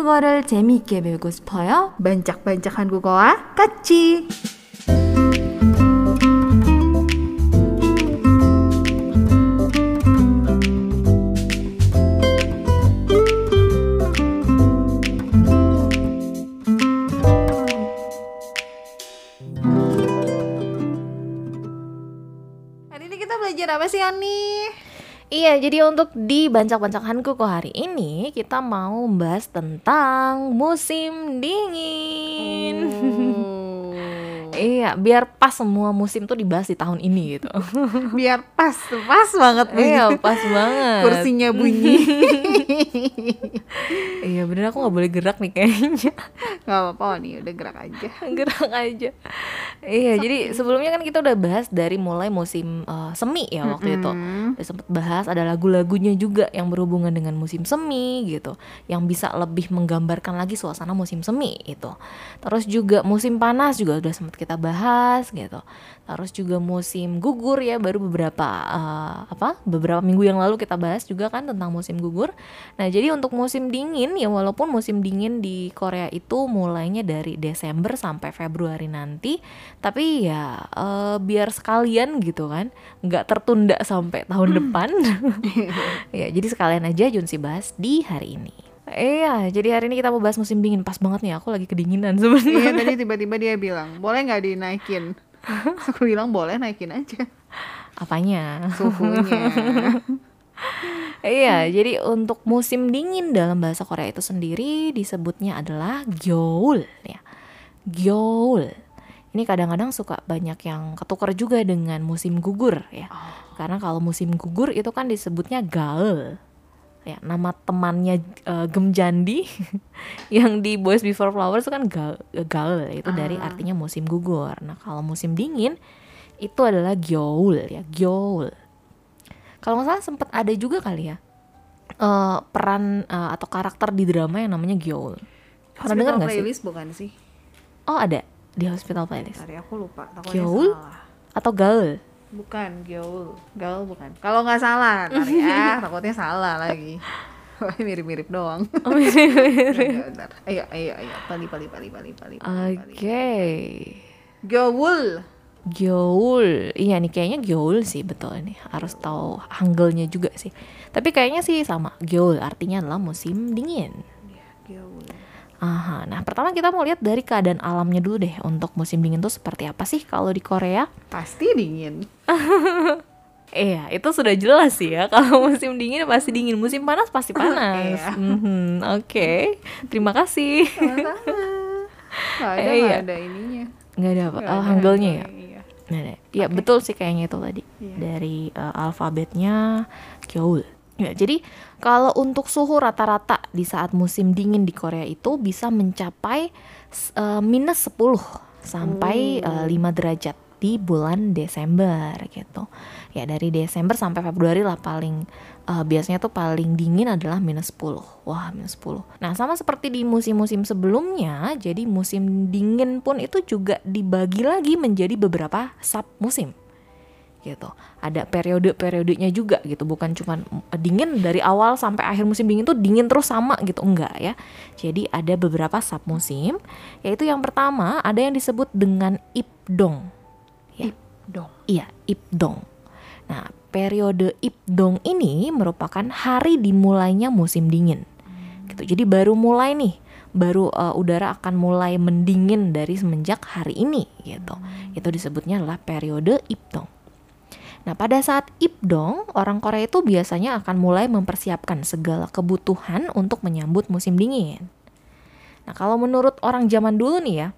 한국어를 재미있게 배우고 싶어요? 반짝반짝 한국어와 같이. Hari ini kita belajar apa sih Ani? Iya, jadi untuk di Bancak-Bancak Hankuko hari ini kita mau membahas tentang musim dingin. Iya, biar pas semua musim tuh dibahas di tahun ini gitu. Biar pas, pas banget nih. iya, pas banget. Kursinya bunyi. Iya, bener aku nggak boleh gerak nih kayaknya. Gak apa-apa nih, udah gerak aja. gerak aja. Iya, jadi sebelumnya kan kita udah bahas dari mulai musim eh, semi ya waktu itu. Udah sempet bahas ada lagu-lagunya juga yang berhubungan dengan musim semi gitu, yang bisa lebih menggambarkan lagi suasana musim semi itu. Terus juga musim panas juga udah sempet kita bahas gitu. Terus juga musim gugur ya baru beberapa eh, apa? beberapa minggu yang lalu kita bahas juga kan tentang musim gugur. Nah, jadi untuk musim dingin ya walaupun musim dingin di Korea itu mulainya dari Desember sampai Februari nanti, tapi ya eh, biar sekalian gitu kan, nggak tertunda sampai tahun depan. ya, jadi sekalian aja Junsi bahas di hari ini. Iya, jadi hari ini kita mau bahas musim dingin. Pas banget nih, aku lagi kedinginan sebenarnya. Iya tadi tiba-tiba dia bilang, boleh nggak dinaikin? Aku bilang boleh naikin aja Apanya? suhunya. Iya, jadi untuk musim dingin dalam bahasa Korea itu sendiri disebutnya adalah gyeol ya. Gyeol. Ini kadang-kadang suka banyak yang ketukar juga dengan musim gugur ya. Karena kalau musim gugur itu kan disebutnya gaul. Ya, nama temannya eh, Gemjandi yang di Boys Before Flowers itu kan gaul, gaul itu dari artinya musim gugur. Nah, kalau musim dingin itu adalah gyeol ya, gyeol kalau nggak salah sempat ada juga kali ya eh, peran eh, atau karakter di drama yang namanya Gyeol. Pernah dengar nggak sih? playlist bukan sih? Oh ada di Hospital Playlist Tadi aku lupa. Salah. atau Gaul? Bukan Gyeol. Gaul bukan. Kalau nggak salah, ntar ya. takutnya salah lagi. Mirip-mirip doang. Oh, mirip. Bentar, bentar. Ayo, ayo, ayo. Pali, pali, pali, pali, pali. Oke, Gyeol. Gyeol. Iya nih kayaknya Gyeol sih betul ini. Harus tahu hanggelnya juga sih. Tapi kayaknya sih sama Gyeol artinya adalah musim dingin. Iya, Gyeol. Aha, nah pertama kita mau lihat dari keadaan alamnya dulu deh untuk musim dingin tuh seperti apa sih kalau di Korea? Pasti dingin. Iya, itu sudah jelas sih ya. Kalau musim dingin pasti dingin, musim panas pasti panas. Iya. Mhm, Oke, terima kasih. Sama-sama. Ada, Eh, iya. ada ininya. Nggak ada apa? Nggak Oh, ya. Iya. Nah, ya betul sih kayaknya itu tadi Iya. dari eh, alfabetnya Gyeol. Ya, jadi kalau untuk suhu rata-rata di saat musim dingin di Korea itu bisa mencapai eh, minus 10 sampai eh, 5 derajat di bulan Desember gitu. Ya dari Desember sampai Februari lah paling eh, biasanya tuh paling dingin adalah minus 10. Wah, minus 10. Nah, sama seperti di musim-musim sebelumnya, jadi musim dingin pun itu juga dibagi lagi menjadi beberapa sub musim gitu. Ada periode-periodenya juga gitu, bukan cuman eh, dingin dari awal sampai akhir musim dingin tuh dingin terus sama gitu, enggak ya. Jadi ada beberapa sub musim, yaitu yang pertama ada yang disebut dengan ipdong. Ya. Dong. Iya, Ipdong. Nah, periode Ipdong ini merupakan hari dimulainya musim dingin. Gitu. Jadi baru mulai nih, baru uh, udara akan mulai mendingin dari semenjak hari ini gitu. Itu disebutnya adalah periode Ipdong. Nah, pada saat Ipdong, orang Korea itu biasanya akan mulai mempersiapkan segala kebutuhan untuk menyambut musim dingin. Nah, kalau menurut orang zaman dulu nih ya,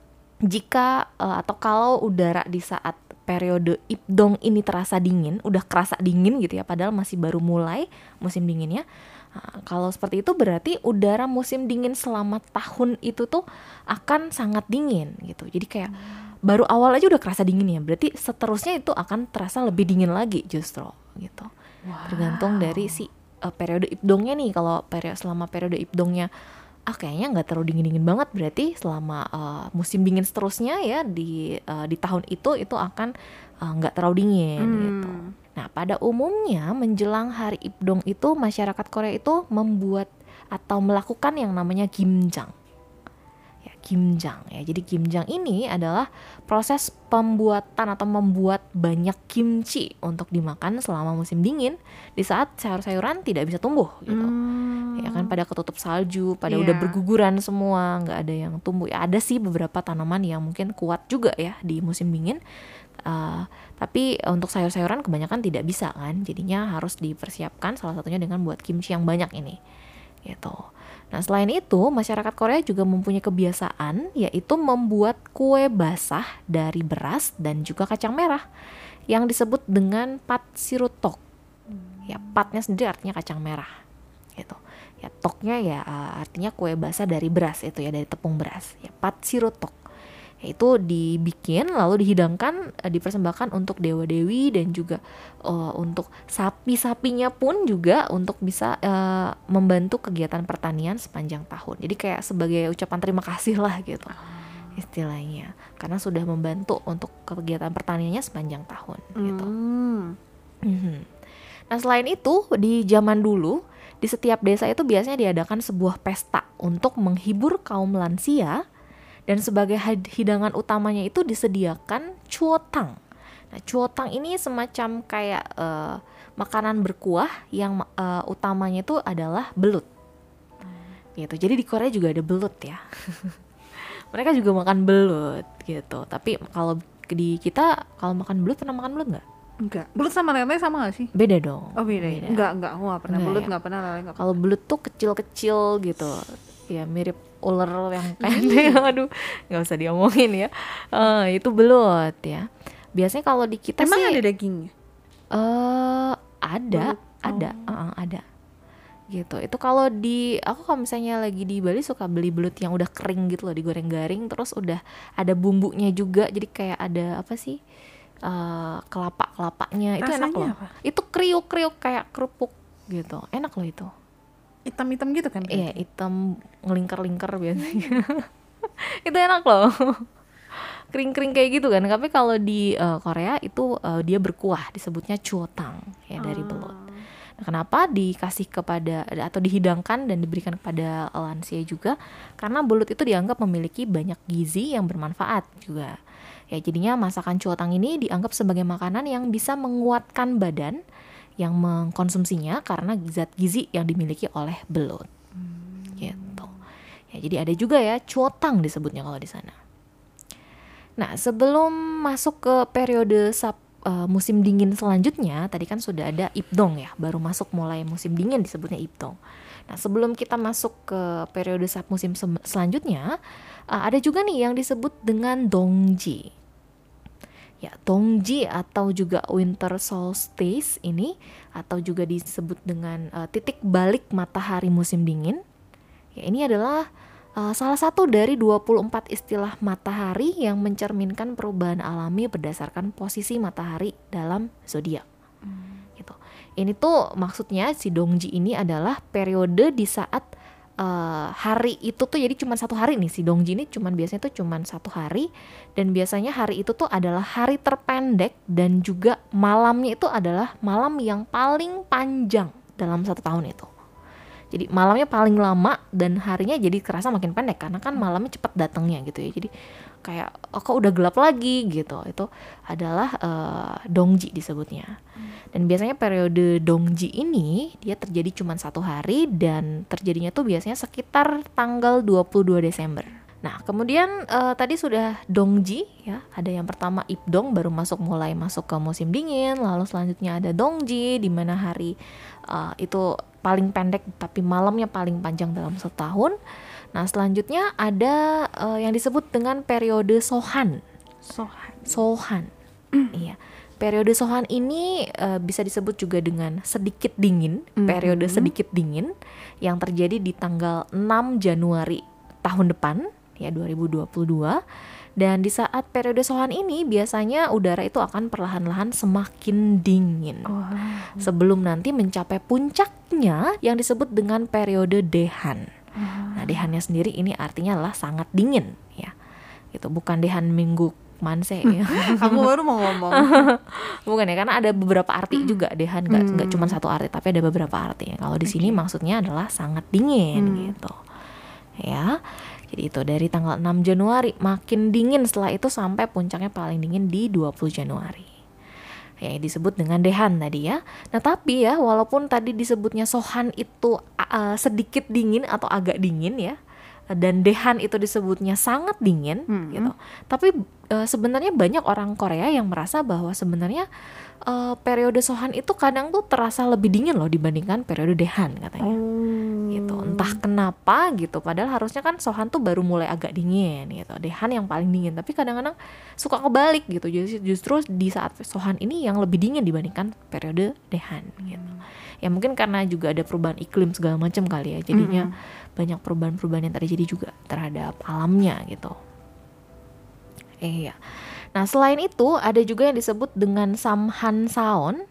jika eh, atau kalau udara di saat periode Ipdong ini terasa dingin, udah kerasa dingin gitu ya, padahal masih baru mulai musim dinginnya. Nah, kalau seperti itu berarti udara musim dingin selama tahun itu tuh akan sangat dingin gitu. Jadi kayak baru awal aja udah kerasa dingin ya, berarti seterusnya itu akan terasa lebih dingin lagi justru gitu. Tergantung dari si eh, periode Ipdongnya nih. Kalau periode selama periode Ipdongnya ah kayaknya nggak terlalu dingin dingin banget berarti selama uh, musim dingin seterusnya ya di uh, di tahun itu itu akan uh, nggak terlalu dingin gitu. Nah pada umumnya menjelang hari Ipdong itu masyarakat Korea itu membuat atau melakukan yang namanya gimjang. Gimjang ya. Jadi gimjang ini adalah proses pembuatan atau membuat banyak kimchi untuk dimakan selama musim dingin di saat sayur-sayuran tidak bisa tumbuh gitu. Hmm. Ya kan pada ketutup salju, pada Iya. udah berguguran semua, nggak ada yang tumbuh. Ya ada sih beberapa tanaman yang mungkin kuat juga ya di musim dingin. Uh, tapi untuk sayur-sayuran kebanyakan tidak bisa kan, jadinya harus dipersiapkan salah satunya dengan buat kimchi yang banyak ini. Gitu. Nah, selain itu, masyarakat Korea juga mempunyai kebiasaan yaitu membuat kue basah dari beras dan juga kacang merah yang disebut dengan pat sirutok. Ya, patnya sendiri artinya kacang merah. Gitu. Ya, toknya ya uh, artinya kue basah dari beras itu ya dari tepung beras. Ya, pat sirutok. Itu dibikin lalu dihidangkan eh, dipersembahkan untuk dewa-dewi dan juga eh, untuk sapi-sapinya pun juga untuk bisa eh, membantu kegiatan pertanian sepanjang tahun. Jadi kayak sebagai ucapan terima kasih lah gitu istilahnya karena sudah membantu untuk kegiatan pertaniannya sepanjang tahun gitu. Hmm. Mhm. Nah selain itu di zaman dulu di setiap desa itu biasanya diadakan sebuah pesta untuk menghibur kaum lansia dan sebagai hidangan utamanya itu disediakan cuotang. Nah cuotang ini semacam kayak eh, makanan berkuah yang eh, utamanya itu adalah belut. Gitu. Jadi di Korea juga ada belut ya. Mereka juga makan belut gitu. Tapi kalau di kita kalau makan belut pernah makan belut nggak? Enggak. Belut sama lele sama gak sih? Beda dong. Oh beda. ya? Enggak, enggak. Aku gak pernah. Enggak Belut ya? enggak pernah, lele Kalau belut tuh kecil-kecil gitu, ya mirip ular yang pendek. Aduh, nggak usah diomongin ya. Eh, itu belut ya. Biasanya kalau di kita Emang sih ada dagingnya? eh ada, Belut? ada, Oh. eh, ada. Gitu. Itu kalau di aku kalau misalnya lagi di Bali suka beli belut yang udah kering gitu loh, digoreng garing terus udah ada bumbunya juga. Jadi kayak ada apa sih? eh kelapa kelapanya itu enak loh. apa? Itu kriuk kriuk kayak kerupuk gitu. Enak loh itu. Hitam-hitam gitu kan? Iya, hitam ngelingker-lingker biasanya. itu enak loh. Kering-kering kayak gitu kan. Tapi kalau di eh, Korea itu eh, dia berkuah, disebutnya chuotang ya dari belut. Nah, kenapa dikasih kepada atau dihidangkan dan diberikan kepada lansia juga? Karena belut itu dianggap memiliki banyak gizi yang bermanfaat juga. Ya, jadinya masakan cuotang ini dianggap sebagai makanan yang bisa menguatkan badan yang mengkonsumsinya karena zat gizi yang dimiliki oleh belut. Gitu. Ya, jadi ada juga ya cuotang disebutnya kalau di sana. Nah, sebelum masuk ke periode sub eh, musim dingin selanjutnya, tadi kan sudah ada Ipdong ya, baru masuk mulai musim dingin disebutnya Ipdong. Nah, sebelum kita masuk ke periode sub musim selanjutnya, eh, ada juga nih yang disebut dengan Dongji. Ya, Dongji atau juga winter solstice ini atau juga disebut dengan eh, titik balik matahari musim dingin. Ya, ini adalah uh, salah satu dari 24 istilah matahari yang mencerminkan perubahan alami berdasarkan posisi matahari dalam zodiak. Gitu. Ini tuh maksudnya si Dongji ini adalah periode di saat uh, hari itu tuh jadi cuma satu hari nih si Dongji ini cuman biasanya tuh cuma satu hari dan biasanya hari itu tuh adalah hari terpendek dan juga malamnya itu adalah malam yang paling panjang dalam satu tahun itu. Jadi malamnya paling lama dan harinya jadi kerasa makin pendek karena kan malamnya cepat datangnya gitu ya. Jadi kayak oh, kok udah gelap lagi gitu. Itu adalah eh, dongji disebutnya. Dan biasanya periode dongji ini dia terjadi cuma satu hari dan terjadinya tuh biasanya sekitar tanggal 22 Desember. Nah, kemudian eh, tadi sudah dongji ya, ada yang pertama ipdong baru masuk mulai masuk ke musim dingin, lalu selanjutnya ada dongji di mana hari eh, itu paling pendek tapi malamnya paling panjang dalam setahun. Nah, selanjutnya ada eh, yang disebut dengan periode sohan. Sohan. Sohan. Iya. Periode sohan ini eh, bisa disebut juga dengan sedikit dingin, periode sedikit dingin yang terjadi di tanggal 6 Januari tahun depan ya 2022. Dan di saat periode sohan ini biasanya udara itu akan perlahan-lahan semakin dingin sebelum nanti mencapai puncaknya yang disebut dengan periode dehan. Nah, dehannya sendiri ini artinya adalah sangat dingin ya. Gitu, bukan dehan minggu manse ya. Aku baru mau ngomong. Bukan ya, karena ada beberapa arti juga dehan nggak nggak Hmm. cuma satu arti, tapi ada beberapa arti. Kalau di sini maksudnya adalah sangat dingin Hmm. gitu. Ya. Jadi itu dari tanggal 6 Januari makin dingin setelah itu sampai puncaknya paling dingin di 20 Januari. Ya, disebut dengan dehan tadi ya. Nah, tapi ya walaupun tadi disebutnya sohan itu uh, sedikit dingin atau agak dingin ya. Dan dehan itu disebutnya sangat dingin Hmm. gitu. Tapi uh, sebenarnya banyak orang Korea yang merasa bahwa sebenarnya uh, periode sohan itu kadang tuh terasa lebih dingin loh dibandingkan periode dehan katanya. Oh. gitu. Entah kenapa gitu. Padahal harusnya kan sohan tuh baru mulai agak dingin gitu. Dehan yang paling dingin. Tapi kadang-kadang suka kebalik gitu. Jadi justru di saat sohan ini yang lebih dingin dibandingkan periode dehan gitu. Ya mungkin karena juga ada perubahan iklim segala macam kali ya. Jadinya banyak perubahan-perubahan yang terjadi juga terhadap alamnya gitu iya nah selain itu ada juga yang disebut dengan samhan saon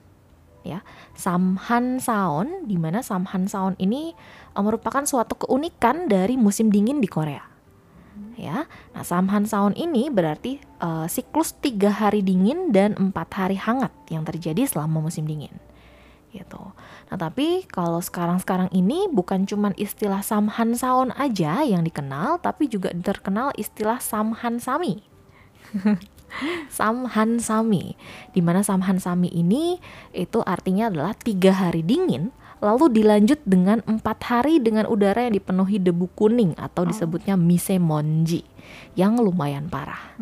ya Samhan Saon di mana Samhan Saon ini eh, merupakan suatu keunikan dari musim dingin di Korea. Ya, nah Samhan Saon ini berarti eh, siklus tiga hari dingin dan empat hari hangat yang terjadi selama musim dingin. Gitu. Nah tapi kalau sekarang-sekarang ini bukan cuman istilah Samhan Saon aja yang dikenal, tapi juga terkenal istilah Samhan Sami. Samhan Sami, di mana Samhan Sami ini itu artinya adalah tiga hari dingin, lalu dilanjut dengan empat hari dengan udara yang dipenuhi debu kuning atau disebutnya misemonji yang lumayan parah.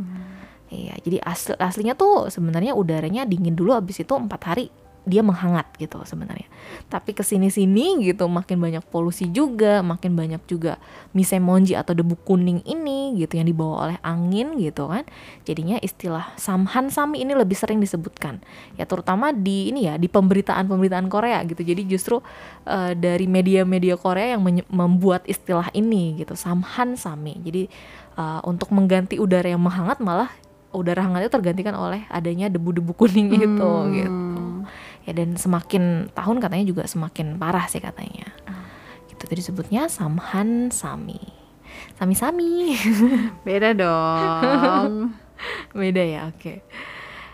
Iya, jadi asli, aslinya tuh sebenarnya udaranya dingin dulu, habis itu empat hari dia menghangat gitu sebenarnya. Tapi ke sini sini gitu makin banyak polusi juga, makin banyak juga misemonji atau debu kuning ini gitu yang dibawa oleh angin gitu kan. Jadinya istilah samhan sami ini lebih sering disebutkan. Ya terutama di ini ya di pemberitaan-pemberitaan Korea gitu. Jadi justru eh, dari media-media Korea yang membuat istilah ini gitu, samhan sami. Jadi eh, untuk mengganti udara yang menghangat malah udara hangatnya tergantikan oleh adanya debu-debu kuning itu gitu ya dan semakin tahun katanya juga semakin parah sih katanya. Gitu tadi disebutnya samhan sami. Sami sami. Beda dong. beda ya oke.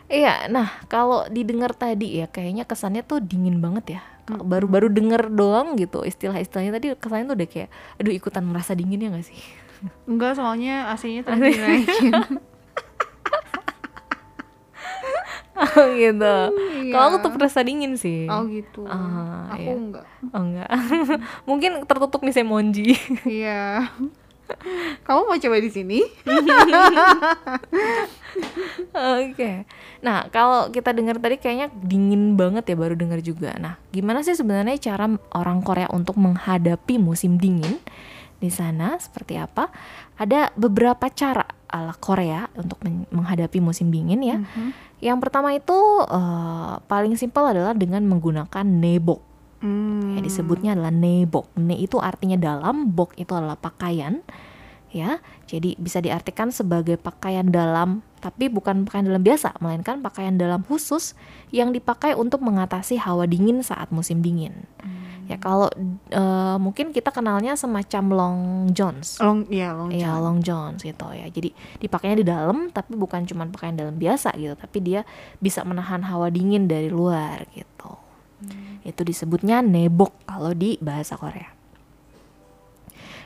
Iya nah kalau didengar tadi ya kayaknya kesannya tuh dingin banget ya. Kalau baru-baru denger doang gitu istilah-istilahnya tadi kesannya tuh udah kayak aduh ikutan merasa dingin ya gak sih? Enggak, soalnya AC-nya tadi dinaikin. gitu Iya. kalau aku tuh merasa dingin sih Oh gitu. Ah, Aku iya. enggak. oh enggak mungkin tertutup nih semonji Iya. Kamu mau coba di sini? Oke. Nah, kalau kita dengar tadi kayaknya dingin banget ya baru dengar juga. Nah, gimana sih sebenarnya cara orang Korea untuk menghadapi musim dingin di sana? Seperti apa? Ada beberapa cara ala Korea untuk men- menghadapi musim dingin ya. Yang pertama itu eh, paling simpel adalah dengan menggunakan nebok. Hmm. Ya, disebutnya adalah nebok. Ne itu artinya dalam, bok itu adalah pakaian. Ya, jadi bisa diartikan sebagai pakaian dalam, tapi bukan pakaian dalam biasa, melainkan pakaian dalam khusus yang dipakai untuk mengatasi hawa dingin saat musim dingin. Ya, kalau eh, mungkin kita kenalnya semacam long johns. Long, iya long Iya, john. long johns gitu ya. Jadi dipakainya di dalam tapi bukan cuma pakaian dalam biasa gitu, tapi dia bisa menahan hawa dingin dari luar gitu. Itu disebutnya nebok kalau di bahasa Korea.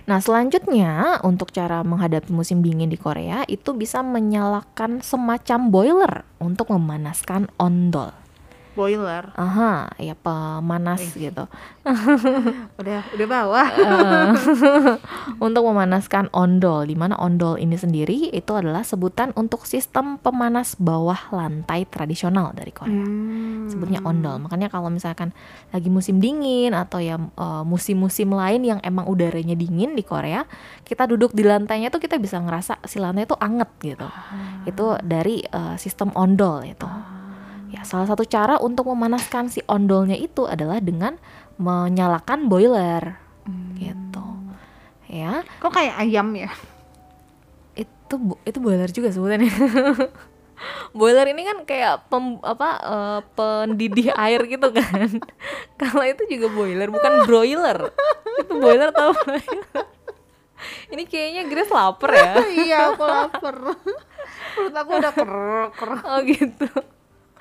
Nah, selanjutnya untuk cara menghadapi musim dingin di Korea itu bisa menyalakan semacam boiler untuk memanaskan ondol. Boiler. Aha, ya pemanas gitu. Udah udah bawah. Eh, untuk memanaskan ondol di mana ondol ini sendiri itu adalah sebutan untuk sistem pemanas bawah lantai tradisional dari Korea Hmm. sebutnya ondol makanya kalau misalkan lagi musim dingin atau ya eh, musim-musim lain yang emang udaranya dingin di Korea kita duduk di lantainya tuh kita bisa ngerasa si lantai itu anget gitu itu dari eh, sistem ondol itu ya salah satu cara untuk memanaskan si ondolnya itu adalah dengan menyalakan boiler. Gitu. Ya. Kok kayak ayam ya? itu itu boiler juga sebutannya. Boiler ini kan kayak pem, apa eh, pendidih air gitu kan. Kalau itu juga boiler bukan broiler. Itu boiler tau ini kayaknya Grace lapar ya. Iya, aku lapar. Perut aku udah kerok kerok. Oh gitu.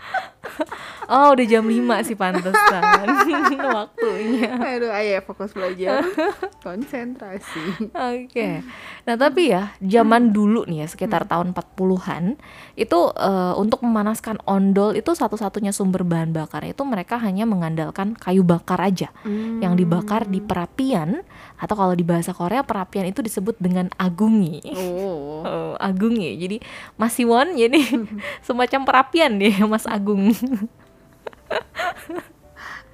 Oh udah jam 5 sih pantesan waktunya. Aduh, ayo fokus belajar. Konsentrasi. Oke. Nah, tapi ya zaman dulu nih ya sekitar tahun 40-an itu eh, untuk memanaskan ondol itu satu-satunya sumber bahan bakar itu mereka hanya mengandalkan kayu bakar aja yang dibakar di perapian atau kalau di bahasa Korea perapian itu disebut dengan agungi. Oh. Oh, agungi. Jadi Mas Siwon jadi semacam perapian deh Mas Agung.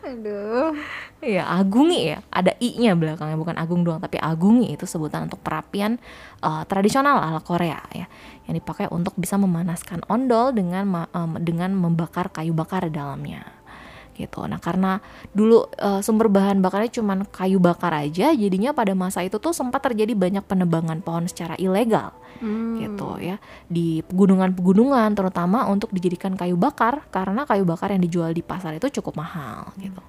Aduh. Iya, agungi ya. Ada i-nya belakangnya bukan agung doang, tapi agungi itu sebutan untuk perapian eh, tradisional ala Korea ya, yang dipakai untuk bisa memanaskan ondol dengan em, dengan membakar kayu bakar di dalamnya. Gitu. Nah, karena dulu eh, sumber bahan bakarnya cuman kayu bakar aja, jadinya pada masa itu tuh sempat terjadi banyak penebangan pohon secara ilegal Hmm. gitu ya di pegunungan-pegunungan terutama untuk dijadikan kayu bakar karena kayu bakar yang dijual di pasar itu cukup mahal gitu.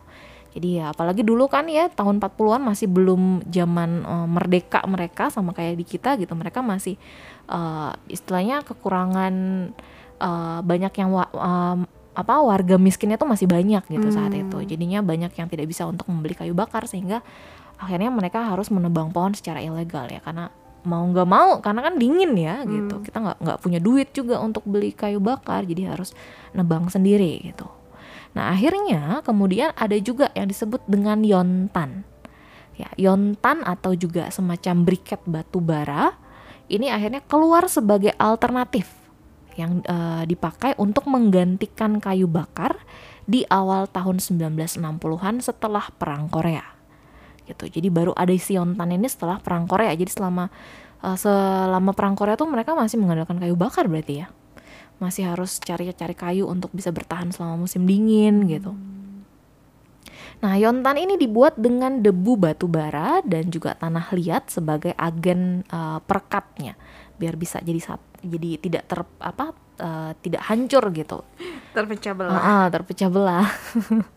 Jadi ya apalagi dulu kan ya tahun 40-an masih belum zaman eh, merdeka mereka sama kayak di kita gitu. Mereka masih eh, istilahnya kekurangan eh, banyak yang wa- em, apa warga miskinnya tuh masih banyak gitu saat itu. Jadinya banyak yang tidak bisa untuk membeli kayu bakar sehingga akhirnya mereka harus menebang pohon secara ilegal ya. Karena mau nggak mau karena kan dingin ya gitu. Kita nggak nggak punya duit juga untuk beli kayu bakar jadi harus nebang sendiri gitu nah akhirnya kemudian ada juga yang disebut dengan yontan ya yontan atau juga semacam briket batu bara ini akhirnya keluar sebagai alternatif yang eh, dipakai untuk menggantikan kayu bakar di awal tahun 1960-an setelah perang Korea gitu. Jadi baru ada si Yontan ini setelah perang Korea. Jadi selama eh, selama perang Korea tuh mereka masih mengandalkan kayu bakar berarti ya. Masih harus cari-cari kayu untuk bisa bertahan selama musim dingin gitu. Nah, Yontan ini dibuat dengan debu batu bara dan juga tanah liat sebagai agen eh, perekatnya biar bisa jadi sat- jadi tidak ter apa eh, tidak hancur gitu. Terpecah belah. Ah, terpecah belah.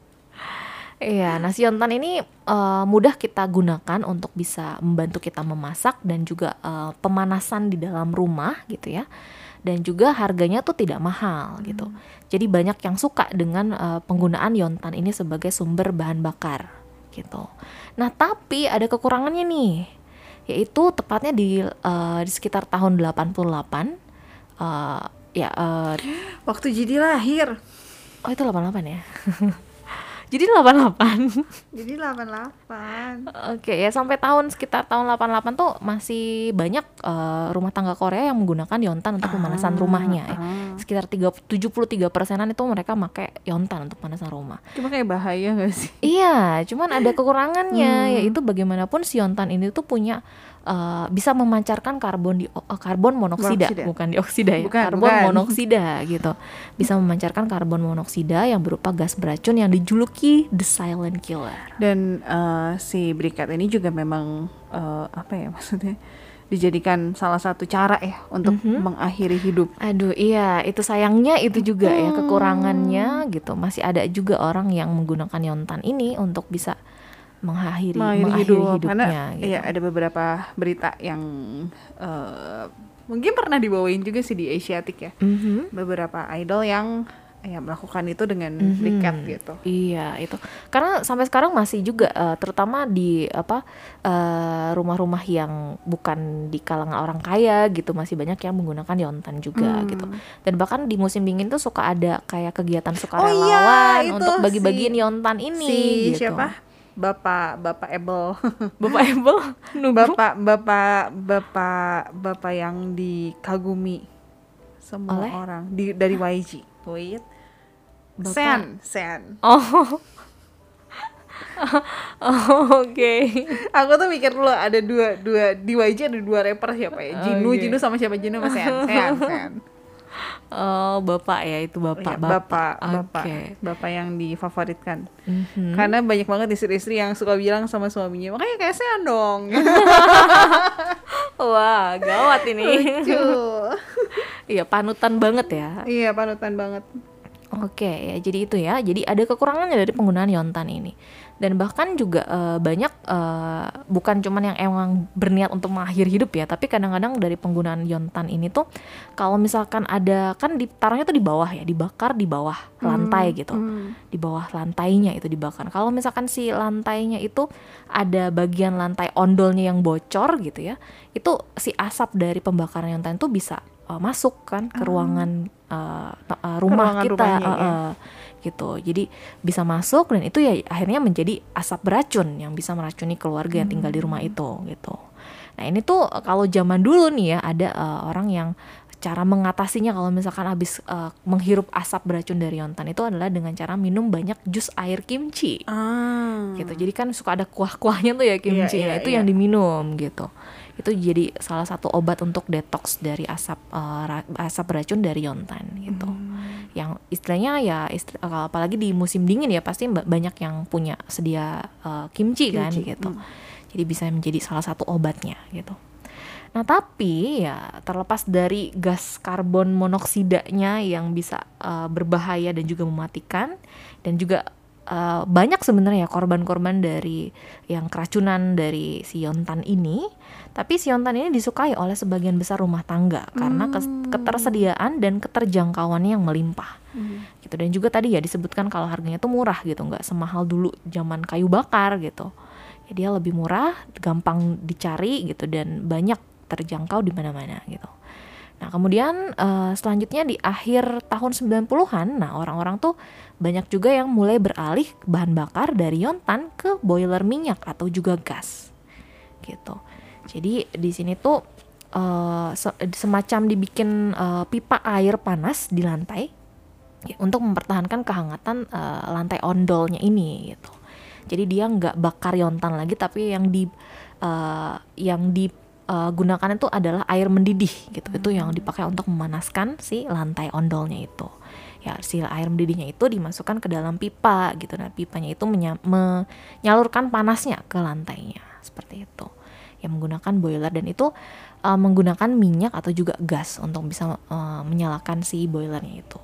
Iya, nasi yontan ini eh, mudah kita gunakan untuk bisa membantu kita memasak dan juga eh, pemanasan di dalam rumah gitu ya. Dan juga harganya tuh tidak mahal gitu. Jadi banyak yang suka dengan eh, penggunaan yontan ini sebagai sumber bahan bakar gitu. Nah, tapi ada kekurangannya nih. Yaitu tepatnya di eh, di sekitar tahun 88 eh ya eh, Waktu jadi lahir. Oh itu 88 ya Jadi 88 Jadi 88. Oke ya sampai tahun sekitar tahun 88 tuh masih banyak eh, rumah tangga Korea yang menggunakan yontan untuk pemanasan rumahnya ya. Sekitar 3, 73 persenan itu mereka pakai yontan untuk pemanasan rumah Cuma kayak bahaya gak sih? Iya, cuman ada kekurangannya yaitu bagaimanapun si yontan ini tuh punya eh, bisa memancarkan karbon di eh, karbon monoksida, Monoksida. bukan dioksida ya, Bukan, karbon bukan. monoksida gitu. Bisa memancarkan karbon monoksida yang berupa gas beracun yang dijuluki the silent killer. Dan eh, si brikat ini juga memang eh, apa ya maksudnya dijadikan salah satu cara ya untuk mengakhiri hidup. Aduh, iya, itu sayangnya itu juga ya kekurangannya gitu. Masih ada juga orang yang menggunakan yontan ini untuk bisa mengakhiri mengakhiri hidup hidupnya karena gitu. iya ada beberapa berita yang eh, mungkin pernah dibawain juga sih di Asiatic ya Mhm. beberapa idol yang ya melakukan itu dengan Mhm. brikat gitu Iya itu karena sampai sekarang masih juga eh, terutama di apa eh, rumah-rumah yang bukan di kalangan orang kaya gitu masih banyak yang menggunakan yontan juga Hmm. gitu dan bahkan di musim dingin tuh suka ada kayak kegiatan Oh sukarelawan iya, itu untuk bagi-bagiin si- yontan ini si gitu. siapa bapak bapak Ebel Bapak Ebel bapak bapak bapak bapak yang dikagumi semua Oleh? orang. Di dari YG wait. Bapak- Sen Sen. Oh. Oh, oke. aku tuh mikir dulu ada dua dua di YG ada dua rapper siapa ya? Jinu Oke. Jinu sama siapa? Jinu sama Sen. Sen Sen Oh, Bapak ya itu Bapak. Iya, bapak bapak Oke. bapak yang difavoritkan Mhm. karena banyak banget istri-istri yang suka bilang sama suaminya makanya kayak Sen dong Wah, gawat ini. lucu Iya, panutan banget ya. iya panutan banget Oke ya, jadi itu ya. Jadi ada kekurangannya dari penggunaan Yontan ini. Dan bahkan juga uh, banyak uh, bukan cuman yang emang berniat untuk mengakhiri hidup ya, tapi kadang-kadang dari penggunaan Yontan ini tuh kalau misalkan ada kan ditaruhnya tuh di bawah ya, dibakar di bawah lantai Hmm, gitu. hmm. Di bawah lantainya itu dibakar. Kalau misalkan si lantainya itu ada bagian lantai ondolnya yang bocor gitu ya, itu si asap dari pembakaran Yontan itu bisa uh, masuk kan ke ruangan uh, uh, rumah kita rumahnya, uh, ya. uh, gitu jadi bisa masuk dan itu ya akhirnya menjadi asap beracun yang bisa meracuni keluarga yang tinggal di rumah itu gitu nah ini tuh uh, kalau zaman dulu nih ya ada uh, orang yang cara mengatasinya kalau misalkan habis uh, menghirup asap beracun dari yontan itu adalah dengan cara minum banyak jus air kimchi Ah. gitu. Jadi kan suka ada kuah-kuahnya tuh ya kimchi. Iya, iya, Nah, itu iya. yang diminum gitu. Itu jadi salah satu obat untuk detox dari asap ra- asap beracun dari yontan gitu. Hmm. Yang istilahnya ya isti- eh, apalagi di musim dingin ya pasti ba- banyak yang punya sedia eh, kimchi, kan Kimchi, gitu. hmm. Jadi bisa menjadi salah satu obatnya gitu. Nah, tapi ya terlepas dari gas karbon monoksidanya yang bisa eh, berbahaya dan juga mematikan dan juga eh, banyak sebenarnya ya korban-korban dari yang keracunan dari si yontan ini. Tapi si yontan ini disukai oleh sebagian besar rumah tangga karena kes- ketersediaan dan keterjangkauannya yang melimpah. Hmm. gitu. Dan juga tadi ya disebutkan kalau harganya tuh murah gitu nggak semahal dulu zaman kayu bakar gitu. Ya dia lebih murah gampang dicari gitu dan banyak terjangkau di mana-mana gitu nah kemudian eh, selanjutnya di akhir tahun 90-an nah orang-orang tuh banyak juga yang mulai beralih bahan bakar dari yontan ke boiler minyak atau juga gas gitu jadi di sini tuh se- semacam dibikin eh, pipa air panas di lantai ya, untuk mempertahankan kehangatan eh, lantai ondolnya ini gitu. Jadi dia nggak bakar yontan lagi tapi yang di eh, yang digunakan itu adalah air mendidih gitu. Itu yang dipakai untuk memanaskan si lantai ondolnya itu. Ya, si air mendidihnya itu dimasukkan ke dalam pipa gitu. Nah, pipanya itu menya- menyalurkan panasnya ke lantainya seperti itu. Yang menggunakan boiler dan itu eh, menggunakan minyak atau juga gas untuk bisa eh, menyalakan si boilernya itu.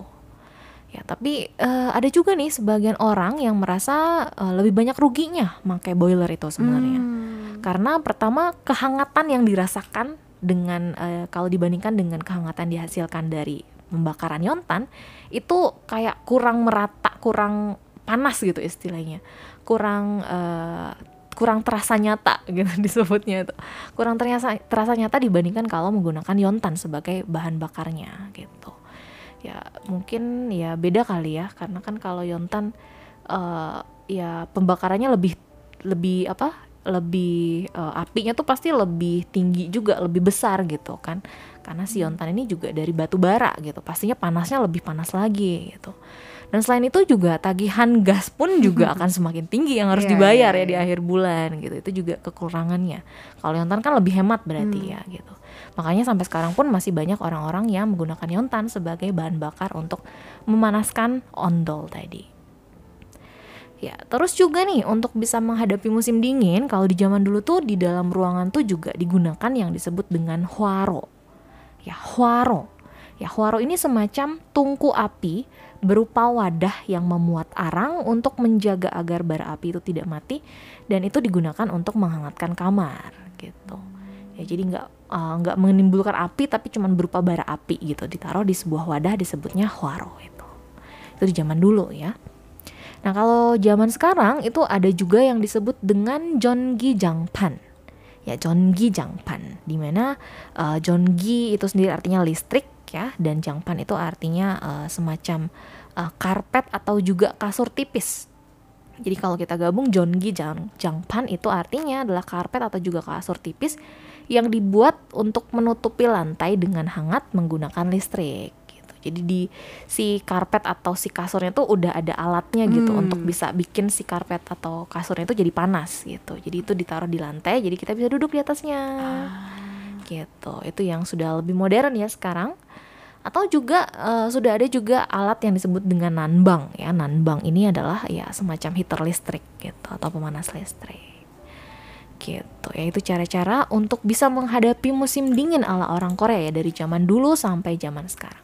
Ya, tapi eh, ada juga nih sebagian orang yang merasa eh, lebih banyak ruginya pakai boiler itu sebenarnya. Hmm. Karena pertama kehangatan yang dirasakan dengan eh, kalau dibandingkan dengan kehangatan dihasilkan dari pembakaran yontan itu kayak kurang merata, kurang panas gitu istilahnya. Kurang eh, kurang terasa nyata gitu disebutnya itu. Kurang terasa terasa nyata dibandingkan kalau menggunakan yontan sebagai bahan bakarnya gitu ya mungkin ya beda kali ya karena kan kalau yontan eh, ya pembakarannya lebih lebih apa lebih eh, apinya tuh pasti lebih tinggi juga lebih besar gitu kan karena si yontan ini juga dari batu bara gitu pastinya panasnya lebih panas lagi gitu dan selain itu juga tagihan gas pun juga akan semakin tinggi yang harus Iya, dibayar iya, ya di iya. akhir bulan gitu itu juga kekurangannya kalau yontan kan lebih hemat berarti Hmm. ya gitu Makanya sampai sekarang pun masih banyak orang-orang yang menggunakan yontan sebagai bahan bakar untuk memanaskan ondol tadi. Ya, terus juga nih untuk bisa menghadapi musim dingin, kalau di zaman dulu tuh di dalam ruangan tuh juga digunakan yang disebut dengan huaro. Ya, huaro. Ya, huaro ini semacam tungku api berupa wadah yang memuat arang untuk menjaga agar bara api itu tidak mati dan itu digunakan untuk menghangatkan kamar gitu. Ya, jadi nggak uh, nggak menimbulkan api tapi cuman berupa bara api gitu ditaruh di sebuah wadah disebutnya huaro itu. Itu di zaman dulu ya. Nah, kalau zaman sekarang itu ada juga yang disebut dengan Jongi Jangpan. Ya, Jongi Jangpan di mana uh, Jongi itu sendiri artinya listrik ya dan Jangpan itu artinya uh, semacam uh, karpet atau juga kasur tipis. Jadi kalau kita gabung Jongi Jang Jangpan itu artinya adalah karpet atau juga kasur tipis yang dibuat untuk menutupi lantai dengan hangat menggunakan listrik. Jadi di si karpet atau si kasurnya tuh udah ada alatnya gitu Hmm. untuk bisa bikin si karpet atau kasurnya itu jadi panas gitu. Jadi itu ditaruh di lantai jadi kita bisa duduk di atasnya. Gitu. Itu yang sudah lebih modern ya sekarang. Atau juga eh, sudah ada juga alat yang disebut dengan nanbang ya. Nanbang ini adalah ya semacam heater listrik gitu atau pemanas listrik gitu ya itu cara-cara untuk bisa menghadapi musim dingin ala orang Korea ya dari zaman dulu sampai zaman sekarang